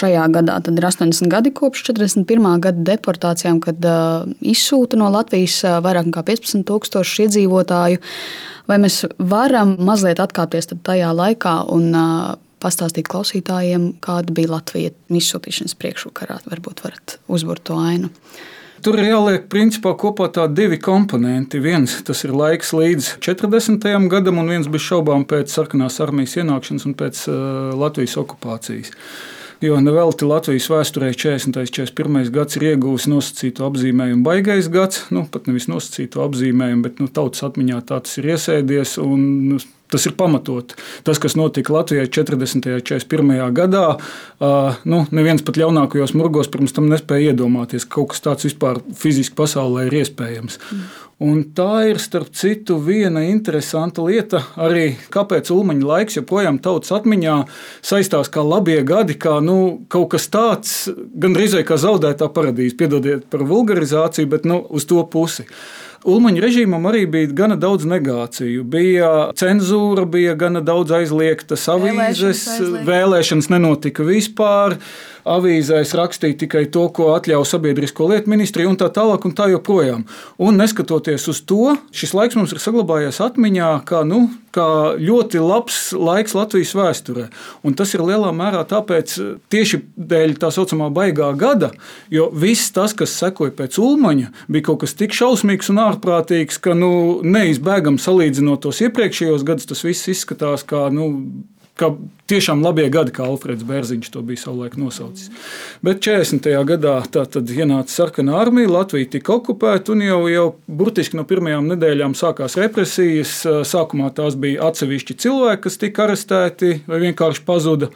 šajā gadā. Tad ir 80 gadi kopš 41. gada deportācijām, kad uh, izsūta no Latvijas vairāk nekā 15,000 iedzīvotāju. Vai mēs varam mazliet atkāpties tajā laikā un uh, pastāstīt klausītājiem, kāda bija Latvijas izsūtīšanas priekšvakarā? Varbūt varat uzbūvēt to ainu. Tur ir jāliek principā kopā divi komponenti. Viens tas ir laiks līdz 40. gadam, un viens bez šaubām pēc sarkanās armijas ienākšanas un pēc uh, Latvijas okupācijas. Jo nevelti Latvijas vēsturē 40. un 41. gads ir ieguvis nosacītu apzīmējumu baigais gads. Nu, pat nevis nosacītu apzīmējumu, bet nu, tautas atmiņā tā tas ir iesēdies. Un, nu, Tas ir pamatot. Tas, kas notika Latvijā 40. un 41. gadā, uh, nu, neviens pat ļaunākajos murgos pirms tam nespēja iedomāties, ka kaut kas tāds vispār fiziski pasaulē ir iespējams. Mm. Un tā ir, starp citu, viena interesanta lieta arī, kāpēc Ulmaņa laiks joprojām tautas atmiņā saistās kā labie gadi, kā nu, kaut kas tāds, gandrīz kā zaudētā paradīze. Piedodiet par vulgarizāciju, bet nu, uz to pusi. Ulmaņa režīmam arī bija gana daudz negāciju. Bija cenzūra, bija gana daudz aizliegtas avīzes, vēlēšanas, vēlēšanas nenotika vispār avīzēs rakstīja tikai to, ko atļauj sabiedrisko lietu ministrija, un tā tālāk, un tā joprojām. Un neskatoties uz to, šis laiks mums ir saglabājies atmiņā kā, nu, kā ļoti labs laiks Latvijas vēsturē. Un tas ir lielā mērā tāpēc, tieši dēļ tā saucamā baigā gada, jo viss tas, kas sekoja pēc ulmaņa, bija kaut kas tik šausmīgs un ārprātīgs, ka nu, neizbēgami salīdzinot tos iepriekšējos gadus, tas viss izskatās kā nu, kā tiešām labie gadi, kā Alfreds Bērziņš to bija savulaik nosaucis. Bet 40. gadā tā tad ienāca sarkanā armija, Latvija tika okupēta un jau, jau burtiski no pirmajām nedēļām sākās represijas. Sākumā tās bija atsevišķi cilvēki, kas tika arestēti vai vienkārši pazuda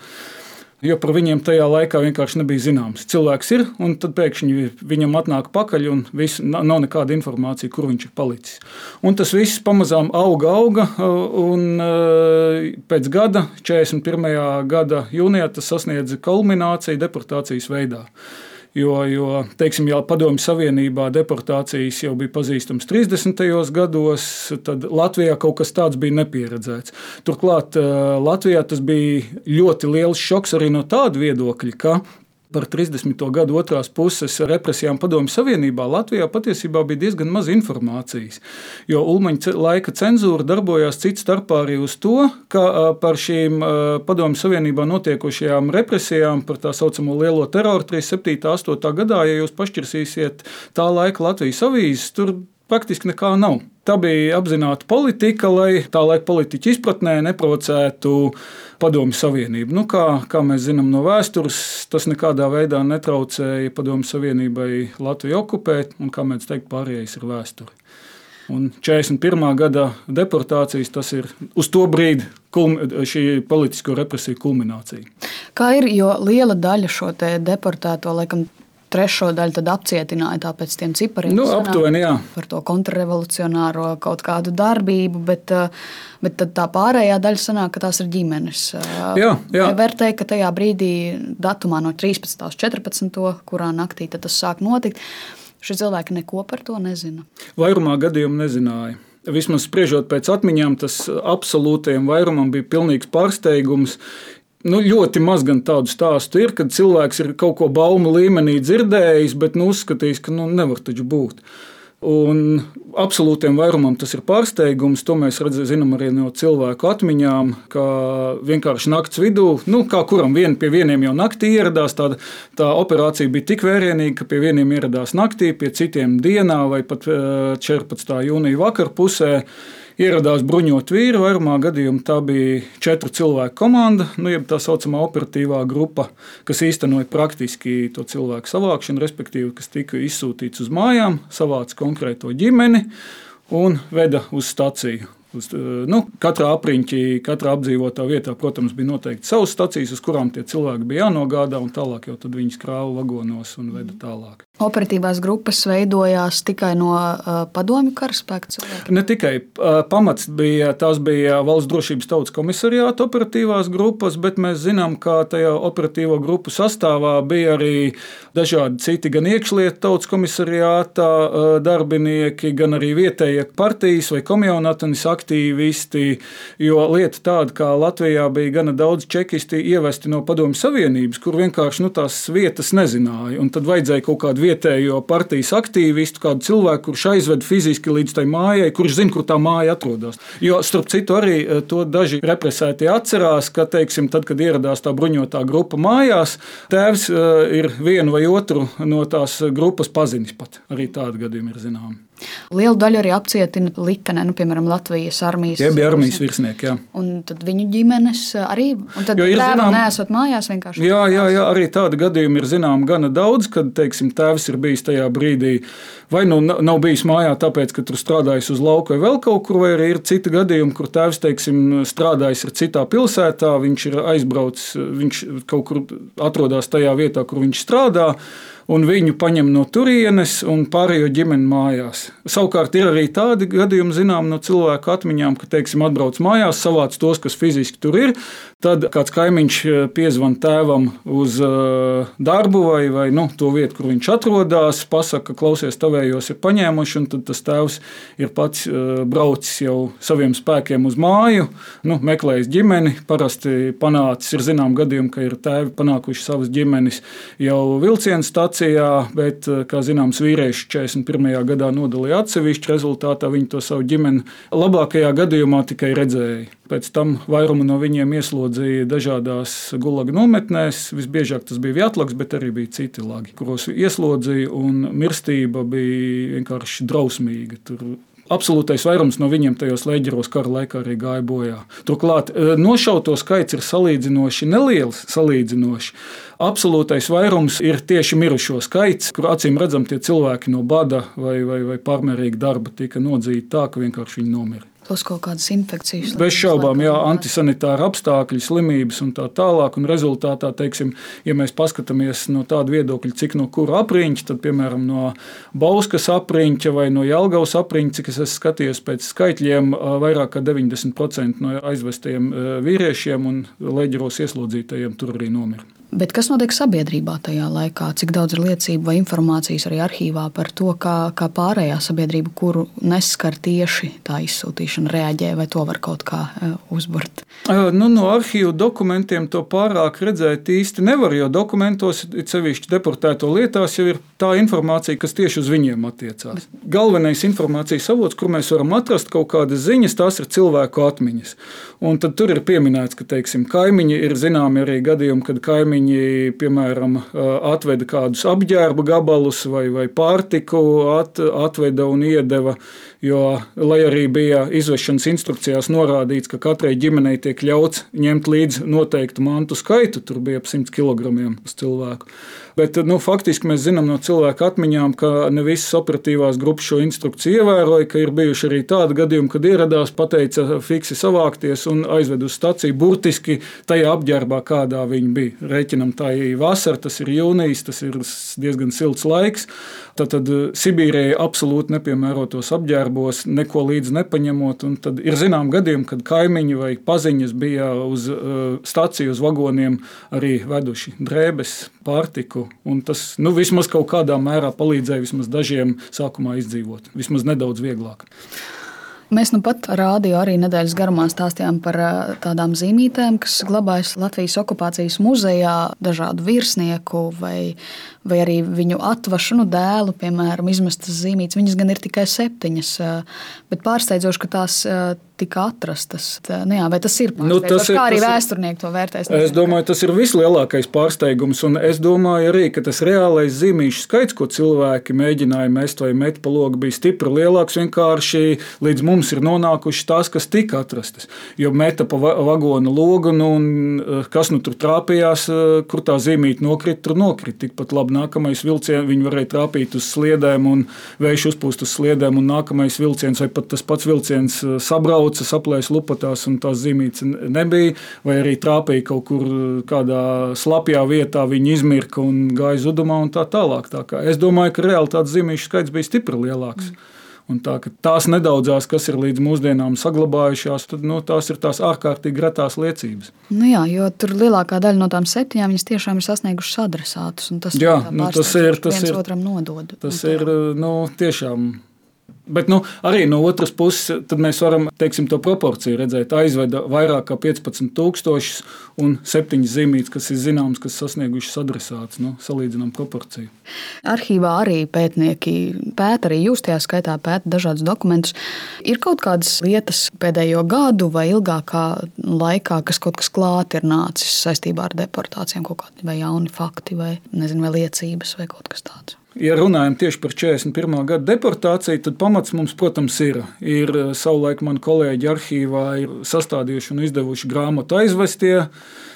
jo par viņiem tajā laikā vienkārši nebija zināms. Cilvēks ir, un tad pēkšņi viņam atnāk pakaļ, un viss, nav nekāda informācija, kur viņš ir palicis. Un tas viss pamazām auga, auga, un pēc gada, 41. gada jūnijā, tas sasniedza kulmināciju deportācijas veidā. Jo, jo teiksim, ja Padomju Savienībā deportācijas jau bija pazīstamas 30. gados, tad Latvijā kaut kas tāds bija nepieredzēts. Turklāt eh, Latvijā tas bija ļoti liels šoks arī no tāda viedokļa, ka par 30. gadu otrās puses represijām Padomju Savienībā Latvijā patiesībā bija diezgan maz informācijas. Jo Ulmaņa laika cenzūra darbojās cits starpā arī uz to, ka par šīm Padomju Savienībā notiekošajām represijām, par tā saucamo lielo teroru 37. un 8. gadā, ja jūs pašķirsīsiet tā laika Latvijas avīzes, tur praktiski nekā nav. Tā bija apzināta politika, lai tā laika politiķi izpratnē neprovocētu Padomju Savienību. Nu, kā, kā mēs zinām no vēstures, tas nekādā veidā netraucēja Padomju Savienībai Latviju okupēt, un kā mēs teiktu, pārējais ir vēsture. Un 41. gada deportācijas tas ir uz to brīdi šī politisko represiju kulminācija. Kā ir, jo liela daļa šo deportēto laikam trešo daļu apcietināja tāpēc tiem cipariem. Nu, aptuveni, jā. Par to kontrrevolucionāro kaut kādu darbību, bet, eh, bet tā pārējā daļa sanāk, ka tās ir ģimenes. Eh, jā, jā. Var teikt, ka tajā brīdī, datumā no 13. līdz 14. kurā naktī tas sāk notikt, šie cilvēki neko par to nezina. Vairumā gadījumu nezināja. Vismaz spriežot pēc atmiņām, tas absolūtajam vairumam bija pilnīgs pārsteigums. Nu, ļoti maz gan tādu stāstu ir, kad cilvēks ir kaut ko baumu līmenī dzirdējis, bet nu, uzskatījis, ka nu, nevar taču būt. Un absolūtiem vairumam tas ir pārsteigums. To mēs redzam, zinām arī no cilvēku atmiņām, ka vienkārši naktas vidū, nu, kā kuram vien, pie vieniem jau naktī ieradās, tāda, tā operācija bija tik vērienīga, ka pie vieniem ieradās naktī, pie citiem dienā vai pat 14. Eh, jūnija vakarpusē. pusē ieradās bruņot vīri. Vairumā gadījumā tā bija četru cilvēku komanda, nu, jeb tā saucamā operatīvā grupa, kas īstenoja praktiski to cilvēku savākšanu, respektīvi, kas tika izsūtīts uz mājām, savāca konkrēto ģimeni un veda uz staciju. Uz, nu, katrā apriņķī, katrā apdzīvotā vietā, protams, bija noteikti savas stacijas, uz kurām tie cilvēki bija jānogādā, un tālāk jau viņus krāva vagonos un veda tālāk. Operatīvās grupas veidojās tikai no uh, padomju karaspēka cilvēkiem. Ne tikai uh, pamats bija, tās bija valsts drošības tautas komisariāta operatīvās grupas, bet mēs zinām, ka tajā operatīvo grupu sastāvā bija arī dažādi citi, gan iekšlietu tautas komisariāta uh, darbinieki, gan arī vietējie partijas vai komjaunatnes aktīvisti. Jo lieta tāda, ka Latvijā bija gana daudz čekisti ievesti no padomju savienības, kur vienkārši nu, tās vietas nezināja, un tad vajadzēja kaut kādu vietējo partijas aktīvistu, kādu cilvēku, kurš aizved fiziski līdz tai mājai, kurš zina, kur tā māja atrodas. Jo, starp citu, arī eh, to daži represētie atcerās, ka, teiksim, tad, kad ieradās tā bruņotā grupa mājās, tēvs eh, ir vienu vai otru no tās grupas pazinis pat. Arī tādi gadījumi ir zināmi. Lielu daļu arī apcietina liktenē, nu, piemēram, Latvijas armijas. Tie bija armijas virsnieki. Jā. Un tad viņu ģimenes arī. Un tad ir zinām, neesot mājās vienkārši. Jā, jā, jā, arī tādi gadījumi ir zinām gana daudz, kad, teiksim, tēvs ir bijis tajā brīdī. Vai nu nav bijis mājā, tāpēc, ka tur strādājis uz lauka vai vēl kaut kur, vai arī ir citi gadījumi, kur tēvs, teiksim, strādājis ir citā pilsētā, viņš ir aizbraucis, viņš kaut kur atrodas tajā vietā, kur viņš strādā un viņu paņem no turienes un pārējo ģimeni mājās. Savukārt ir arī tādi gadījumi, zinām, no cilvēku atmiņām, ka, teiksim, atbrauc mājās, savāc tos, kas fiziski tur ir. Tad kāds kaimiņš eh, piezvan tēvam uz uh, darbu vai, vai nu, to vietu, kur viņš atrodas, pasaka, ka klausies, tavējos ir paņēmuši, un tad tas tēvs ir pats uh, braucis jau saviem spēkiem uz māju, nu, meklējis ģimeni. Parasti panācis, ir zinām gadījumi, ka ir tēvi panākuši savas ģimenes jau vilcienu stācijā Vācijā, bet, eh, kā zināms, vīrieši 41. gadā nodalīja atsevišķi. Rezultātā viņi to savu ģimeni labākajā gadījumā tikai redzēja. Pēc tam vairumu no viņiem ieslodzīja dažādās gulaga nometnēs. Visbiežāk tas bija Vietlaks, bet arī bija citi lagi, kuros ieslodzīja, un mirstība bija vienkārši drausmīga. Tur Absolūtais vairums no viņiem tajos leģeros kara laikā arī gāja bojā. Turklāt eh, nošauto skaits ir salīdzinoši neliels. Salīdzinoši. Absolūtais vairums ir tieši mirušo skaits, kur acīm redzam, tie cilvēki no bada vai, vai, vai pārmērīga darba tika nodzīti tā, ka vienkārši viņi nomira. Plus kaut kādas infekcijas. Bez šaubām, jā, antisanitāra apstākļi, slimības un tā tālāk. Un rezultātā, teiksim, ja mēs paskatāmies no tāda viedokļa, cik no kura apriņķa, tad, piemēram, no Bauskas apriņķa vai no Jelgavas apriņķa, cik es esmu skatījies pēc skaitļiem, vairāk kā 90% no aizvestajiem vīriešiem un leģeros ieslodzītajiem tur arī nomira. Bet kas notiek sabiedrībā tajā laikā? Cik daudz ir liecību vai informācijas arī arhīvā par to, kā, kā pārējā sabiedrība, kuru neskar tieši tā izsūtīšana, reaģē, vai to var kaut kā uh, uzburt? Nu, no arhīvu dokumentiem to pārāk redzēt īsti nevar, jo dokumentos, it sevišķi deportēto lietās, jau ir tā informācija, kas tieši uz viņiem attiecās. Galvenais informācijas avots, kur mēs varam atrast kaut kādas ziņas, tās ir cilvēku atmiņas. Un tad tur ir pieminēts, ka teiksim, kaimiņi ir zināmi arī gadījumi, kad kaimiņi piemēram, atveda kādus apģērba gabalus vai, vai pārtiku, at, atveda un iedeva. Jo, lai arī bija izvešanas instrukcijās norādīts, ka katrai ģimenei tiek ļauts ņemt līdzi noteiktu mantu skaitu, tur bija ap 100 kg uz cilvēku. Bet nu, faktiski mēs zinām no cilvēku atmiņām, ka ne visas operatīvās grupas šo instrukciju ievēroja, ka ir bijuši arī tādi gadījumi, kad ieradās, pateica fiksi savākties un aizved uz staciju burtiski tajā apģērbā, kādā viņi bija. Rēķinam, tā ir vasara, tas ir jūnijas, tas ir diezgan silts laiks. Tad, tad Sibīrijai absolūti nepiemērotos apģērbos, neko līdzi nepaņemot. Tad ir zinām gadījumi, kad kaimiņi vai paziņas bija uz uh, staciju, uz vagoniem arī veduši drēbes, pārtiku un tas nu, vismaz kaut kādā mērā palīdzēja vismaz dažiem sākumā izdzīvot, vismaz nedaudz vieglāk. Mēs nu pat rādījām arī nedēļas garumā stāstījām par tādām zīmītēm, kas glabājas Latvijas okupācijas muzejā, dažādu virsnieku vai, vai arī viņu atvašanu dēlu, piemēram, izmestas zīmītes. Viņas gan ir tikai septiņas, bet pārsteidzoši, ka tās tika atrastas. Nu, jā, vai tas ir nu, tas ir, kā arī vēsturnieki to vērtēs? Es domāju, tas ir vislielākais pārsteigums. Un es domāju arī, ka tas reālais zīmīšu skaits, ko cilvēki mēģināja mest vai met pa logu, bija stipri lielāks. Vienkārši līdz mums ir nonākušas tās, kas tika atrastas. Jo meta pa vagonu logu, nu, un eh, kas nu tur trāpījās, eh, kur tā zīmīte nokrita, tur nokrita. Tikpat labi nākamais vilciens, viņi varēja trāpīt uz sliedēm un vējš uzpūst uz sliedēm, un nākamais vilciens vai pat tas pats vilciens eh, sabrauc brauca, saplēs lupatās un tās zīmītes nebija, vai arī trāpīja kaut kur kādā slapjā vietā, viņi izmirka un gāja zudumā un tā tālāk. Tā kā es domāju, ka reāli tāds zīmīšu skaits bija stipri lielāks. Mm. Un tā, tās nedaudzās, kas ir līdz mūsdienām saglabājušās, tad, nu, tās ir tās ārkārtīgi retās liecības. Nu jā, jo tur lielākā daļa no tām septiņām tiešām ir sasniegušas adresātus. Tas, jā, nu, tas ir tas, ir, otram nodod. Tas ir nu, tiešām Bet nu, arī no otras puses, mēs varam teiksim, to proporciju redzēt. Aizveda vairāk kā 15,000 un 7 zīmītes, kas ir zināmas, kas sasniegušas adresāts. Nu, salīdzinām proporciju. Arhīvā arī pētnieki pēta, arī jūs tajā skaitā pēta dažādus dokumentus. Ir kaut kādas lietas pēdējo gadu vai ilgākā laikā, kas kaut kas klāti ir nācis saistībā ar deportācijām, kaut kādi jauni fakti, vai, nezinu, vai liecības vai kaut kas tāds. Ja runājam tieši par 41. gada deportāciju, tad pamats mums, protams, ir. Ir eh, savulaik mani kolēģi arhīvā sastādījuši un izdevuši grāmatu aizvestie.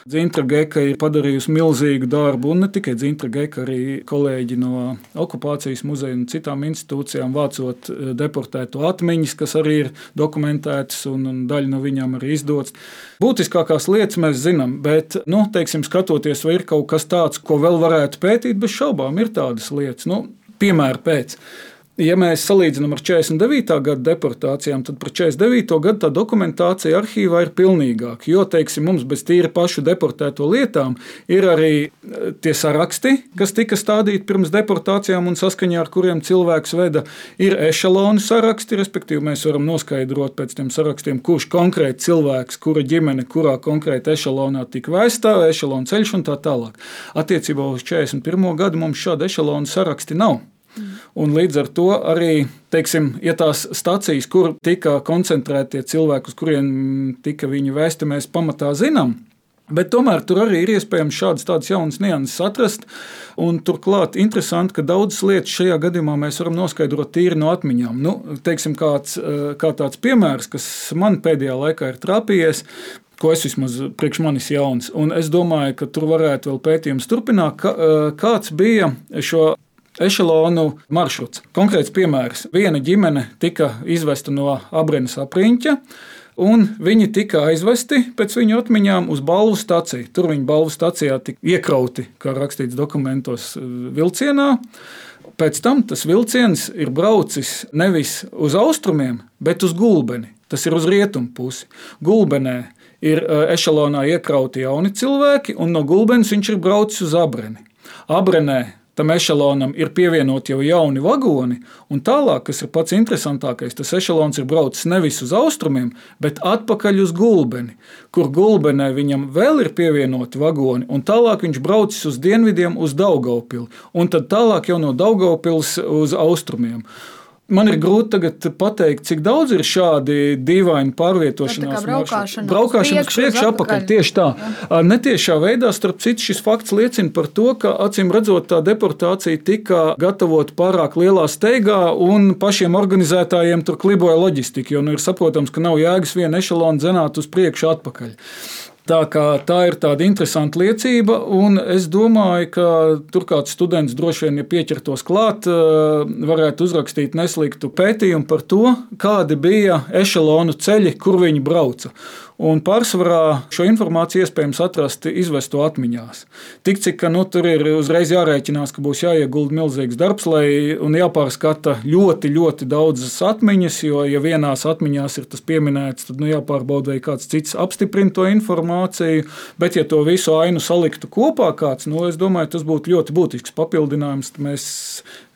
Zintra Geka ir padarījusi milzīgu darbu, un ne tikai Zintra Geka, arī kolēģi no okupācijas muzeja un citām institūcijām vācot eh, deportēto atmiņas, kas arī ir dokumentētas, un, un daļa no viņām arī izdotas. Būtiskākās lietas mēs zinām, bet, nu, teiksim, skatoties, vai ir kaut kas tāds, ko vēl varētu pētīt, bez šaubām ir tādas lietas. Nu, Piemēram, pēc Ja mēs salīdzinām ar 49. gada deportācijām, tad par 49. gadu tā dokumentācija arhīvā ir pilnīgāka. Jo, teiksim, mums bez tīra pašu deportēto lietām ir arī eh, tie saraksti, kas tika stādīti pirms deportācijām un saskaņā ar kuriem cilvēks veda, ir ešalonu saraksti, respektīvi mēs varam noskaidrot pēc tiem sarakstiem, kurš konkrēti cilvēks, kura ģimene, kurā konkrēti ešalonā tika vēstā, ešalonu ceļš un tā tālāk. Attiecībā uz 41. gadu mums šāda ešalonu saraksti nav. Un līdz ar to arī, teiksim, ja tās stācijas, kur tika koncentrēti cilvēki, uz kuriem tika viņa vēsti, mēs pamatā zinām, Bet tomēr tur arī ir iespējams šādas tādas jaunas nianses atrast. Turklāt interesanti, ka daudzas lietas šajā gadījumā mēs varam noskaidrot tīri no atmiņām. Nu, teiksim, kāds, kā tāds piemērs, kas man pēdējā laikā ir trāpījies, ko es vismaz priekš manis jauns. Un es domāju, ka tur varētu vēl pētījums turpināt, ka, kāds bija šo ešalonu maršruts. Konkrēts piemērs. Viena ģimene tika izvesta no Abrenes apriņķa. Un viņi tika aizvesti pēc viņu atmiņām uz balvu stāciju. Tur viņi balvu stācijā tika iekrauti, kā rakstīts dokumentos, vilcienā. Pēc tam tas vilciens ir braucis nevis uz austrumiem, bet uz gulbeni. Tas ir uz rietumu pusi. Gulbenē ir ešalonā iekrauti jauni cilvēki, un no gulbenes viņš ir braucis uz abreni. Abrenē tam ešalonam ir pievienoti jau jauni vagoni, un tālāk, kas ir pats interesantākais, tas ešalons ir braucis nevis uz austrumiem, bet atpakaļ uz gulbeni, kur gulbenē viņam vēl ir pievienoti vagoni, un tālāk viņš braucis uz dienvidiem, uz Daugaupili, un tad tālāk jau no Daugaupils uz austrumiem. Man ir grūti pateikt, cik daudz ir šādi dīvaini pārvietošanās maršruti. Braukšana uz priekšu, apakaļ. Tieši tā. Jā. Netiešā veidā, starp citu, šis fakts liecina par to, ka acīm redzot, tā deportācija tika gatavota pārāk lielā steigā un pašiem organizētājiem tur kliboja loģistika, jo nu, ir saprotams, ka nav jēgas vienu ešalonu dzenāt uz priekšu atpakaļ. Tā, tā ir tāda interesanta liecība, un es domāju, ka tur kāds students droši vien, ja pieķertos klāt, eh, varētu uzrakstīt nesliktu pētījumu par to, kādi bija ešalonu ceļi, kur viņi brauca. Un pārsvarā šo informāciju iespējams atrast izvesto atmiņās. Tik cik nu, tur ir uzreiz jārēķinās, ka būs jāiegulda milzīgs darbs, lai jāpārskata ļoti, ļoti daudzas atmiņas, jo, ja vienās atmiņās ir tas pieminēts, tad nu, jāpārbauda, vai kāds cits apstiprina to informāciju. Bet, ja to visu ainu saliktu kopā, kāds, nu, es domāju, tas būtu ļoti būtisks papildinājums. Mēs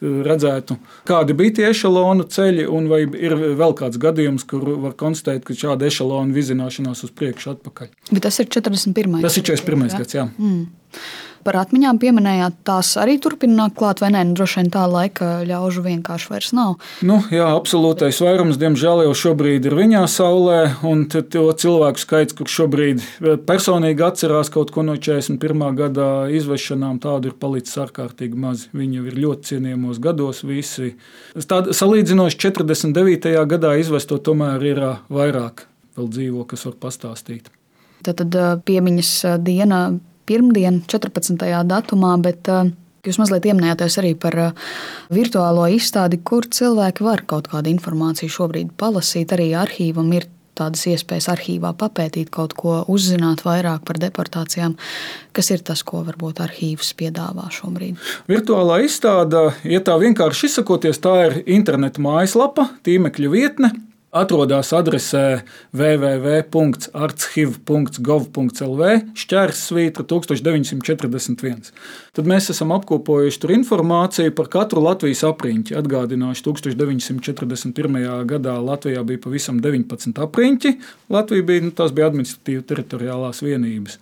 redzētu, kādi bija tie ešalonu ceļi, un vai ir vēl kāds gadījums, kur var konstatēt, ka šāda ešalonu vizināšanās uz priekšu atpakaļ. Bet tas ir 41. Tas ir 41. gads, jā. Mm. Par atmiņām pieminējāt, tās arī turpina nākt klāt, vai nē? Nu, droši vien tā laika ļaužu vienkārši vairs nav. Nu, jā, absolūtais vairums, diemžēl, jau šobrīd ir viņā saulē, un to cilvēku skaits, kurš šobrīd eh, personīgi atcerās kaut ko no 41. gada izvešanām, tādu ir palicis ārkārtīgi maz. Viņi jau ir ļoti cienījamos gados visi. Tād, salīdzinoši 49. gadā izvesto tomēr ir eh, vairāk vēl dzīvo, kas var pastāstīt. Tad, tad piemiņas diena pirmdien, 14. datumā, bet jūs mazliet pieminējāties arī par virtuālo izstādi, kur cilvēki var kaut kādu informāciju šobrīd palasīt. Arī arhīvam ir tādas iespējas arhīvā papētīt kaut ko, uzzināt vairāk par deportācijām. Kas ir tas, ko varbūt arhīvs piedāvā šobrīd? Virtuālā izstāde, ja tā vienkārši izsakoties, tā ir interneta mājaslapa, tīmekļa vietne, atrodas adresē www.artshiv.gov.lv šķērsvītra 1941. Tad mēs esam apkopojuši tur informāciju par katru Latvijas apriņķi. Atgādināšu, 1941. gadā Latvijā bija pavisam 19 apriņķi. Latvija bija, nu, tās bija administratīva teritoriālās vienības.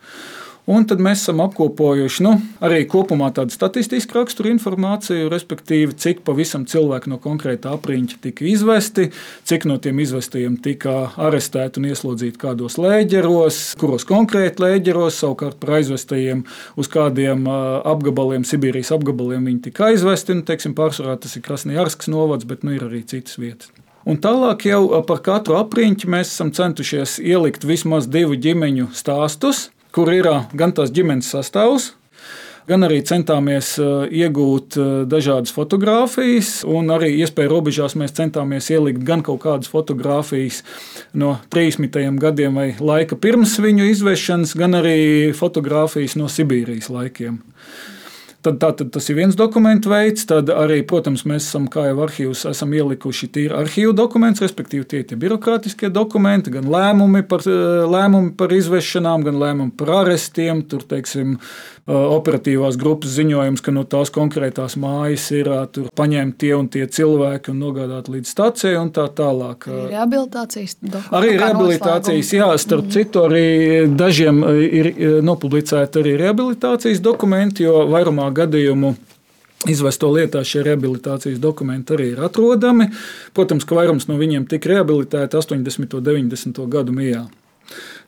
Un tad mēs esam apkopojuši nu, arī kopumā tādu statistisku raksturu informāciju, respektīvi, cik pavisam cilvēki no konkrēta apriņķa tika izvesti, cik no tiem izvestajiem tika arestēti un ieslodzīti kādos lēģeros, kuros konkrēti lēģeros, savukārt par aizvestajiem uz kādiem apgabaliem, Sibīrijas apgabaliem viņi tika aizvesti. Nu, teiksim, pārsvarā tas ir Krasnojarskas novads, bet nu, ir arī citas vietas. Un tālāk jau par katru apriņķi mēs esam centušies ielikt vismaz divu ģimeņu stāstus kur ir gan tās ģimenes sastāvs, gan arī centāmies iegūt dažādas fotogrāfijas, un arī iespēju robežās mēs centāmies ielikt gan kaut kādas fotogrāfijas no 30. gadiem vai laika pirms viņu izvešanas, gan arī fotogrāfijas no Sibīrijas laikiem. Tad, tā, tad tas ir viens dokumentu veids. Tad arī, protams, mēs esam, kā jau arhīvs, esam ielikuši tīri arhīvu dokumentus, respektīvi tie ir birokrātiskie dokumenti, gan lēmumi par, lēmumi par izvešanām, gan lēmumi par arestiem. Tur, teiksim, operatīvās grupas ziņojums, ka no tās konkrētās mājas ir paņemti tie un tie cilvēki un nogādāti līdz stacijai un tā tālāk. Rehabilitācijas dokumenti. Arī rehabilitācijas, jā, starp mm. citu, arī dažiem ir nopublicēti arī rehabilitācijas dokumenti, jo vairumā gadījumu. Izvesto lietā šie rehabilitācijas dokumenti arī ir atrodami. Protams, ka vairums no viņiem tika rehabilitēti 80. un 90. gadu mijā.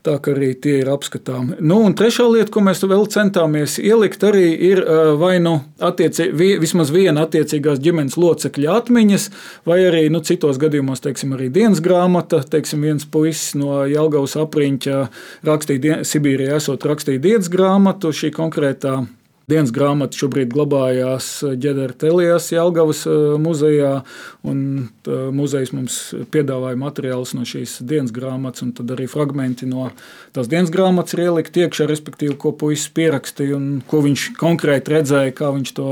Tā kā arī tie ir apskatāmi. Nu, un trešā lieta, ko mēs vēl centāmies ielikt, arī ir vai nu attieci, vismaz viena attiecīgās ģimenes locekļa atmiņas, vai arī nu, citos gadījumos, teiksim, arī dienas grāmata. Teiksim, viens puisis no Jelgavas apriņķa rakstīja Sibīrijā, esot rakstījis dienas grāmatu. Šī konkrētā Dienas grāmata šobrīd glabājās Ģedera Telijās Jelgavas muzejā, un muzejs mums piedāvāja materiālus no šīs dienas grāmatas, un arī fragmenti no tās dienas grāmatas ir ielikti iekšā, respektīvi, ko puisis pierakstīja un ko viņš konkrēti redzēja, kā viņš to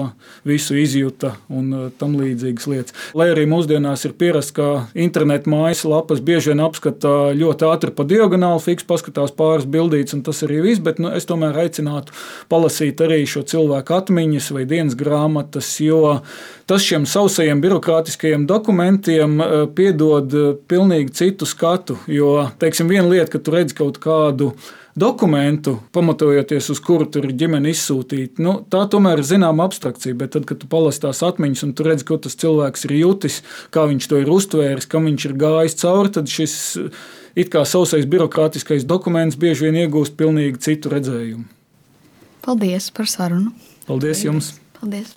visu izjuta un tam līdzīgas lietas. Lai arī mūsdienās ir pierasts, ka internetu mājaslapas bieži vien apskata ļoti ātri pa diagonāli, fiks paskatās pāris bildītas, un tas arī viss, bet nu, es tomēr aicinātu palasīt arī šo šo cilvēku atmiņas vai dienas grāmatas, jo tas šiem sausajiem birokrātiskajiem dokumentiem eh, piedod eh, pilnīgi citu skatu. Jo, teiksim, viena lieta, ka tu redz kaut kādu dokumentu, pamatojoties uz kuru tur ir ģimene izsūtīta. Nu, tā tomēr ir zināma abstrakcija, bet tad, kad tu palasi tās atmiņas un tu redz, ko tas cilvēks ir jutis, kā viņš to ir uztvēris, kam viņš ir gājis cauri, tad šis it kā sausais birokrātiskais dokuments bieži vien iegūst pilnīgi citu redzējumu. Paldies par sarunu. Paldies jums! Paldies!